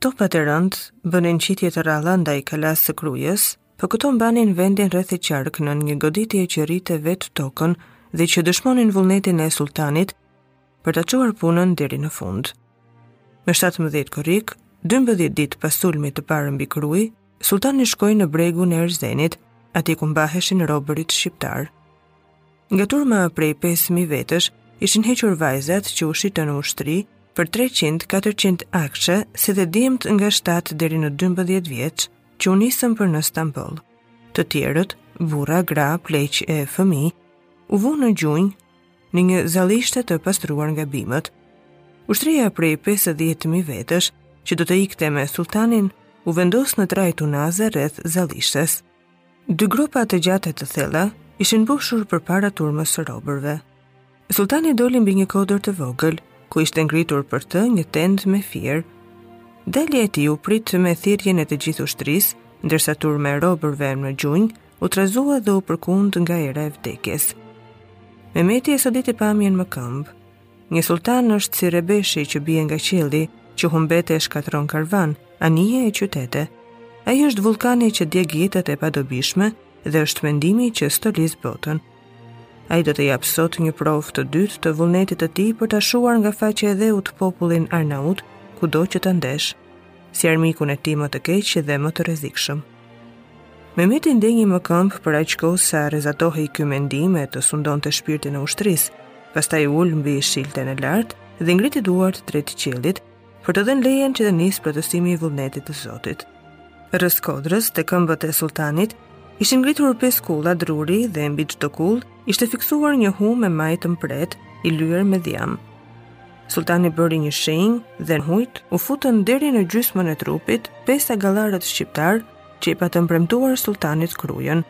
Topat e rëndë bënin qitje të rralla ndaj kalasë së Krujës, për po këto mbanin vendin rreth e qark nën një goditje që rrihte vetë tokën dhe që dëshmonin vullnetin e sultanit për ta çuar punën deri në fund. Më 17 korrik, 12 ditë pas sulmit të parë mbi Krujë, sultani shkoi në bregun e Erzenit, aty ku mbaheshin robërit shqiptarë. Nga turma prej 5.000 vetësh, ishin hequr vajzat që u shitën në ushtri për 300-400 akçe, si dhe djemtë nga 7 deri në 12 vjeç, që u nisën për në Stamboll. Të tjerët, burra, gra, pleq e fëmijë, u vunë në gjunjë në një zallishte të pastruar nga bimët. Ushtria prej 50.000 vetësh, që do të ikte me sultanin, u vendos në trajtë unaze rreth zallishtes. Dy gropa të gjata e të thella ishin mbushur përpara turmës së robërve. Sultani doli mbi një kodër të vogël, ku ishte ngritur për të një tendë me fier. Dalja e tij u prit me thirrjen e të gjithë ushtrisë, ndërsa turma e robërve në gjunjë u trazua dhe u përkund nga era e vdekjes. Mehmeti e soditi pamjen më këmbë. Një sultan është si rrebeshi që bie nga qielli, që humbet e shkatërron karvanë, anije e qytete. Ai është vullkani që djeg jetët e padobishme dhe është mendimi që stolis botën. Ai do të japë sot një provë të dytë të vullnetit të tij për ta shuar nga faqja e dheut popullin arnaut, kudo që ta ndeshë, si armikun e tij më të keq dhe më të rrezikshëm. Mehmeti ndenji më këmbë për aq kohë sa të rrezatohej ky mendim e të sundonte shpirtin e ushtrisë. Pastaj u ul mbi shilten e lartë dhe ngriti duart drejt qiellit për të dhënë lejen që të nisë plotësimi i vullnetit të Zotit. Rrëzë kodrës te këmbët e sultanit ishin ngritur pesë kulla druri dhe mbi çdo kullë ishte fiksuar një hu me majë të mprehtë i lyer me dhjamë. Sultani bëri një shenjë dhe në hujt u futën deri në gjysmën e trupit pesë agallarët shqiptarë që i patën premtuar sultanit Krujën.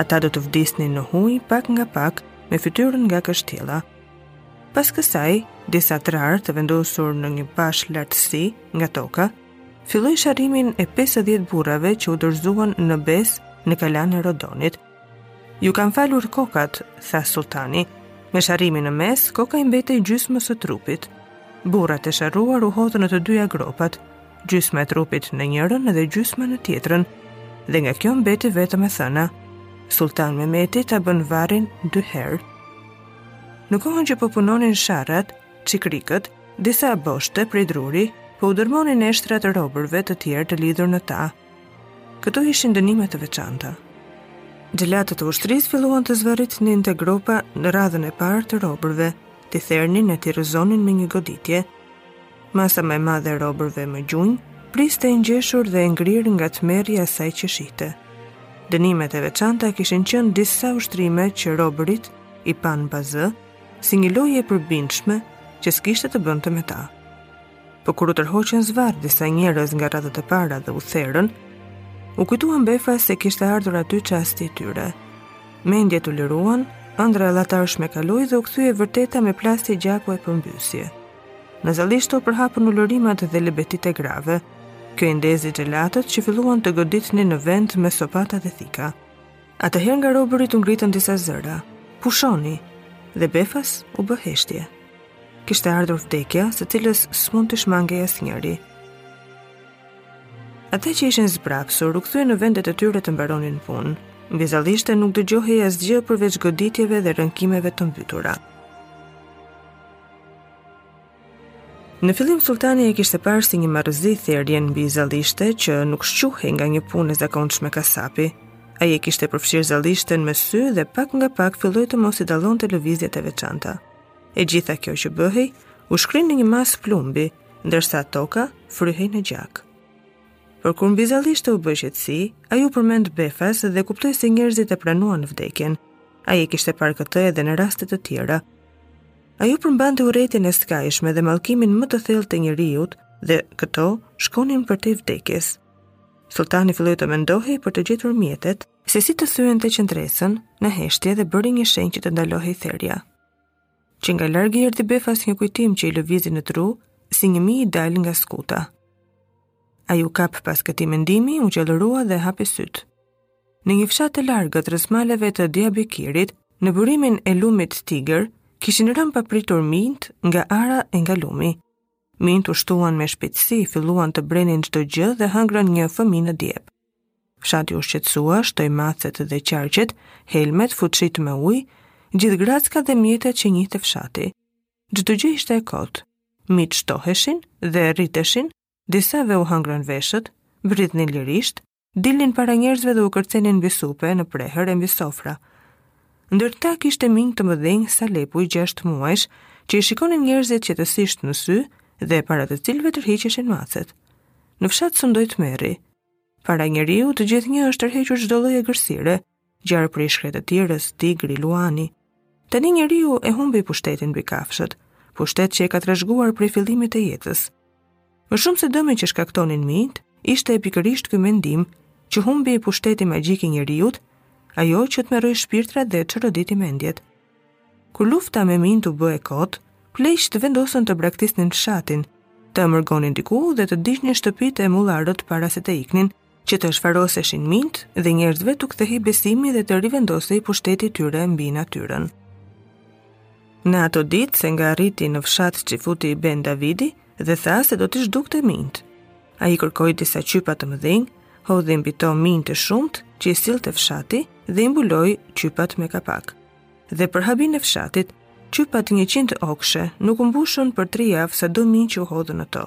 Ata do të vdisnin në huj pak nga pak me fytyrën nga kështjella. Pas kësaj, në disa trarë të vendosur në një pash lartësi nga toka, filloi sharrimi i 50 burrave që u dorëzuan në besë në kalanë e Rodonit, Jua kam falur kokat, tha sultani. Me sharrimin në mes, koka i mbetej gjysmës së trupit. Burrat e sharruar u hodhën në të dyja gropat, gjysma e trupit në njërën dhe gjysma në tjetrën, dhe nga kjo mbeti vetëm e thëna. Sultan Mehmeti ta bën varrin dy herë. Në kohën që po punonin sharrat, çikrikët, disa boshte prej druri, po u dërmonin eshtrat robërve të tjerë të lidhur në ta. Këto ishin dënime të veçanta. Xhelatët e ushtrisë filluan t'i zvarritnin te gropa nga radhën e parë të robërve, t'i thernin e t'i rrëzonin me një goditje. Masa më e madhe e robërve më gjunjë, priste e ngjeshur dhe e ngrirë nga tmerri i asaj që shihte. Dënimet e veçanta kishin qenë disa ushtrime që robërit i panë pa zë, si një lojë e përbindshme që s'kishte të bënte me ta. Po kur u tërhoqën zvarrë disa njerëz nga radhët e para dhe u therën, u kujtuan befas se kishte ardhur aty çasti i tyre. Mendjet u liruan, ëndrra e llahtarshme kaloi dhe u kthye e vërteta me plasje gjaku e përmbysje. Në zallishte u përhapën ulërimat dhe lebetitë e grave. Kjo i ndezi xhelatët që filluan të goditnin në vend me sopata e thika. Atëherë nga robërit u ngritën disa zëra. Pushoni dhe befas u bë heshtje. Kishte ardhur vdekja, së cilës s'mund t'i shmangej asnjëri. Ata që ishin zbrapsur u kthyen në vendet e tyre të mbaronin punën. Mbi zallishte nuk dëgjohej asgjë përveç goditjeve dhe rënkimeve të mbytura. Në fillim sultani e kishte parë si një marrëzi therjen mbi zallishte që nuk shquhej nga një punë e zakonshme kasapi. Ai e kishte përfshirë zallishten me sy dhe pak nga pak filloi të mos i dallonte lëvizjet e veçanta. E gjitha kjo që bëhej u shkri në një masë plumbi, ndërsa toka fryhej në gjak. Por kur mbi zallishte u bë qetësi, ai u përmend befas dhe kuptoi se njerëzit e pranuan vdekjen. Ai e kishte parë këtë edhe në raste të tjera, Ajo përmbante urrejtjen e skajshme dhe mallkimin më të thellë të njeriut dhe këto shkonin përtej vdekjes. Sultani filloi të mendohej për të gjetur mjetet se si të thyente qëndresën në heshtje dhe bëri një shenjë që të ndalohej therja. Që nga larg i erdhi befas një kujtim që i lëvizi në tru, si një mi i dalë nga skuta. Ai u kap pas këtij mendimi, u gjallërua dhe hapi sytë. Në një fshat të largët rreth maleve të Diabekirit, në burimin e lumit Tigër, kishin rënë papritur minjtë nga ara e nga lumi. Minjtë u shtuan me shpejtësi, filluan të brenin çdo gjë dhe hëngrën një fëmijë në djep. Fshati u shqetësua, shtoi macet dhe çarqet, helmet, fuçitë me ujë, gjithë grackat dhe mjetet që njihte fshati. Çdo gjë ishte e kotë. Minjtë shtoheshin dhe rriteshin, disave u hëngrën veshët, bridhnin lirisht, Dilnin para njerëzve dhe u kërcenin mbi supe, në prehër e mbi sofra. Ndër ta kishte minj të mëdhenj sa lepuj gjashtëmuajsh, që i shikonin njerëzit qetësisht në sy dhe para të cilëve tërhiqeshin macet. Në fshat sundoi tmerri. Para njeriut gjithnjë është tërhequr çdo lloj egërsire, ngjarë prej shkretëtirës, tigri, luani. Tani njeriu e humbi pushtetin mbi kafshët, pushtet që e ka trashëguar prej fillimit të jetës. Më shumë se dëmi që shkaktonin minjtë, ishte pikërisht ky mendim që humbi pushteti magjik i njeriut, ajo që tmerroi shpirtrat dhe çoroditi mendjet. Kur lufta me minjtë u bë e kotë, pleqtë vendosën të braktisnin fshatin, të mërgonin diku dhe të digjnin shtëpitë e mullarët para se të iknin, që të shfaroseshin minjtë dhe njerëzve t'u kthehej besimi dhe të rivendosej pushteti i tyre mbi natyrën. Në ato ditë s'di se nga arriti në fshat çifuti Ben Davidi dhe tha se do t'i zhdukte minjtë. Ai kërkoi disa qypa të mëdhenj, hodhi mbi to minj të shumtë që i sillte fshati dhe i mbuloi qypat me kapak. Dhe për habinë e fshatit, qypat njëqind okëshe nuk u mbushën për tri javë sado minj që u hodhën në to.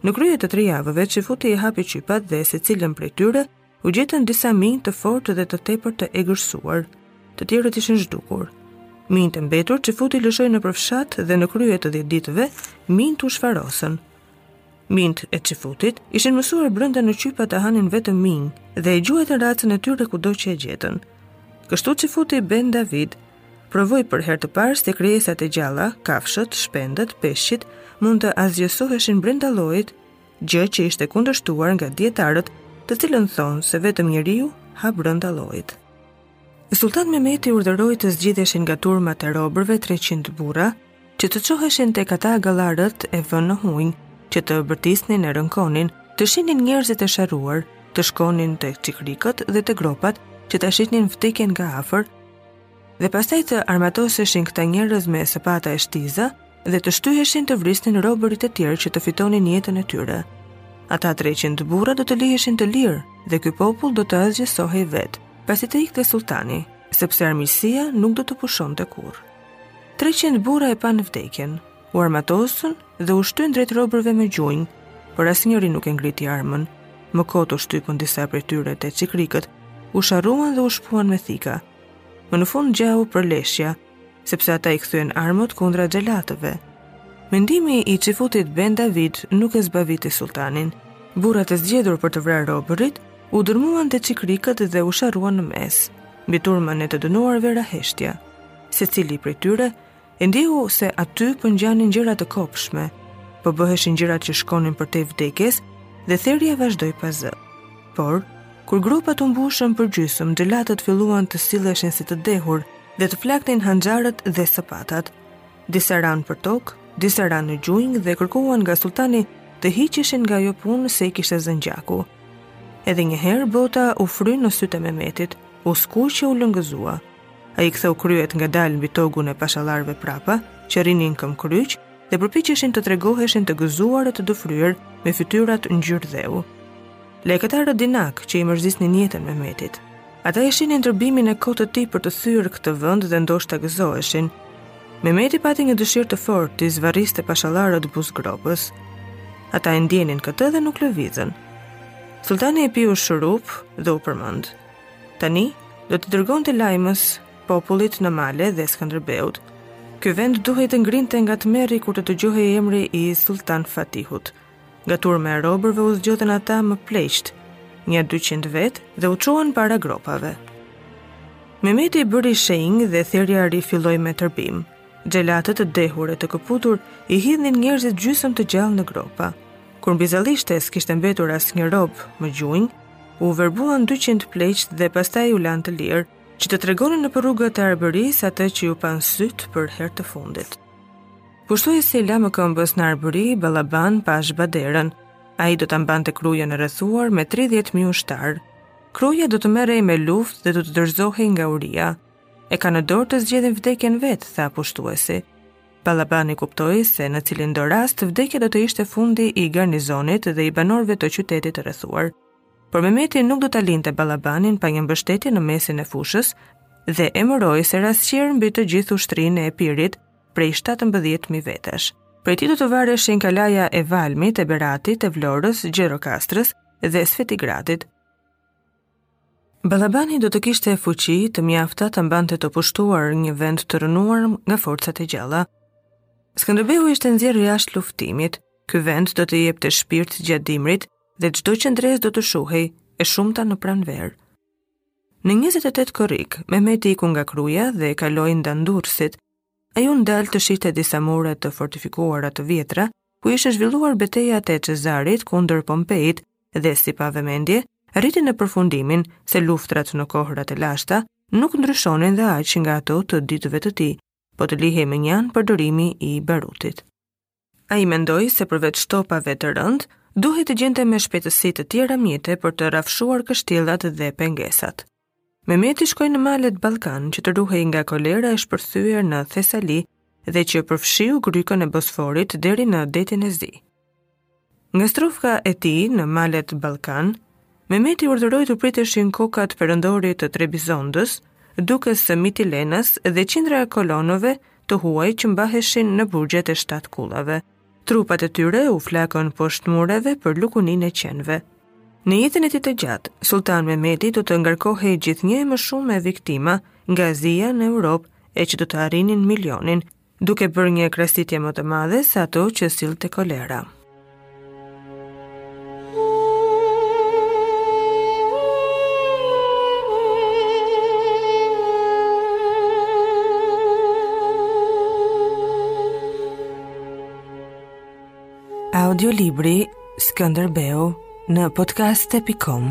Në krye të tri javëve, Çifuti i hapi qypat dhe secilën prej tyre u gjetën disa minj të fortë dhe tepër të egërsuar. Të tjerët ishin zhdukur. Minjtë e mbetur, Çifuti i lëshoi nëpër fshat dhe në krye të 10 ditëve, minjtë u shfarosën. Minjtë e Çifutit ishin mësuar brenda në qypa të hanin vetëm minj dhe e gjuajtën racën e tyre kudo që e gjetën. Kështu Çifuti Ben David provoi për herë të parë se krijesat e gjalla, kafshët, shpendët, peshqit, mund të asgjësoheshin brenda llojit, gjë që ishte kundërshtuar nga dijetarët, të cilët thonë se vetëm njeriu ha brenda llojit. Sultan Mehmeti urdhëroi të zgjidheshin nga turmat e robërve 300 burra, që të çoheshin te katakallarët e vënë në hunjë, që bërtisnin e rënkonin, të shihnin njerëzit e sharruar, të shkonin te çikrikët dhe te gropat, që ta shihnin vdekjen nga afër, Dhe pastaj të armatoseshin këta njerëz me sëpata e shtiza dhe të shtyheshin të vrisnin robërit e tjerë që të fitonin jetën e tyre. Ata treqind burra do të liheshin të lirë dhe ky popull do të asgjësohej vetë, pasi të ikte sultani, sepse armiqësia nuk do të pushonte kurrë. 300 burra e panë vdekjen, u armatosën dhe u shtynë drejt robërve me gjunjë, por asnjëri nuk e ngriti armën. Më kot u shtypën disa prej tyre te çikrikët, u sharruan dhe u shpuan me thika. Më në fund ngjau përleshja, sepse ata i kthyen armët kundra xhelatëve. Mendimi i çifutit Ben David nuk e zbaviti sultanin. Burrat e zgjedhur për të vrarë robërit u dërrmuan te çikrikët dhe u sharruan në mes. Mbi turmën e të dënuarve ra heshtja. Secili prej tyre E ndihu se aty po ngjanin gjëra të kobshme, po bëheshin gjëra që shkonin përtej vdekjes dhe therja vazhdoi pa zë. Por, kur gropat u mbushën për gjysmë, xhelatët filluan të silleshin si të dehur dhe të flaknin hanxharët dhe sëpatat. Disa ranë për tokë, disa ranë në gjunjë dhe kërkuan nga sultani të hiqeshin nga ajo punë se i kishte zënë gjaku. Edhe një herë bota u fry në sytë e Mehmetit, u skuq e u lëngëzua. Ai ktheu kryet ngadalë mbi togun e pashallarëve prapa, që rrinin këmbëkryq, dhe përpiqeshin të tregoheshin të gëzuar e të dëfryer me fytyrat ngjyrë dheu. Lepurkëta dinakë që i mërzisnin jetën Mehmetit. Ata e shihnin tërbimin e kotë të tij për të thyer këtë vend dhe ndoshta gëzoheshin. Mehmeti pati një dëshirë të fortë t'i zvarriste pashallarët buzë gropës. Ata e ndienin këtë dhe nuk lëvizën. Sultani piu shurup dhe u përmend. Tani do t'i dërgonte lajmës popullit në male dhe Skënderbeut. Ky vend duhej të ngrinte nga tmerri kur të dëgjohej emri i Sultan Fatihut. Nga turma e robërve u zgjodhën ata më pleqtë, nja 200 vetë dhe u çuan para gropave. Mehmeti bëri shenjë dhe therja rifilloi me tërbim. Xhelatët të dehur e të këputur i hidhnin njerëzit gjysëm të gjallë në gropa. Kur mbi zallishte s'kishte mbetur asnjë rob më gjunjë, u verbuan 200 pleqtë dhe pastaj u lanë të lirë, që të tregonin nëpër rrugët e Arbërisë atë që u panë sytë për herë të fundit. Pushtuesi la mëkëmbës në Arbëri, Ballaban pashë Baderën. Ai do ta mbante Krujën e rrethuar me 30.000 ushtarë. Kruja o do të merrej me luftë, o do të dorëzohej nga uria. E kanë në dorë të zgjedhin vdekjen vetë, tha pushtuesi. Ballabani kuptoi se në cilindo rast vdekja do të ishte fundi i garnizonit dhe i banorëve të qytetit të rrethuar. Por Mehmeti nuk do ta linte Ballabanin pa një mbështetje në mesin e fushës dhe e emëroi serasqer mbi të gjithë ushtrinë e Epirit prej 17000 vetësh. Prej tij do të vareshin kalaja e Valmit, e Beratit, e Vlorës, Gjirokastrës dhe Sfetigradit. Ballabani do të kishte fuqi të mjafta ta mbante të pushtuar një vend të rënuar nga forcat e gjalla. Skënderbeu ishte nxjerrë jashtë luftimit. Ky vend do të jepte shpirt gjatë dimrit dhe çdo qëndresë do të shuhej e shumta në pranverë. Në 28 korrik, Mehmeti iku nga Kruja dhe kaloi ndanë Durrësit, Ai u ndal të shihte disa mure të fortifikuara të vjetra, ku ishin zhvilluar betejat e Cezarit kundër Pompeit dhe si pa me vëmendje, arriti në përfundimin se luftërat në kohërat e lashta nuk ndryshonin dhe aq nga ato të ditëve të tij, po të lihej mënjanë përdorimi i barutit. Ai mendoi se përveç topave të rëndë, duhej të gjente me shpejtësi të tjera mjete për të rafshuar kështjellat dhe pengesat. Mehmeti shkoi në malet Ballkan që të ruhej nga kolera e shpërthyer në Thesali dhe që përfshiu grykën e Bosforit deri në detin e zi. Nga strofka e tij në malet Ballkan, Mehmeti urdhëroi t'u priteshin kokat perandorit të Trebizondës, dukës së Mitilenës dhe qindra kolonëve të huaj që mbaheshin në burgjet e shtatë kullave. Trupat e tyre u flakën poshtë mureve për lukuninë e qenve. Në jetën e tij të gjatë, Sulltan Mehmeti do të ngarkohej gjithnjë e më shumë me viktima nga Azia në Europë e që do të arrinin milionin, duke bërë një krasitje më të madhe se ato që sillte kolera. Audiolibri Skënderbeu në podcast.com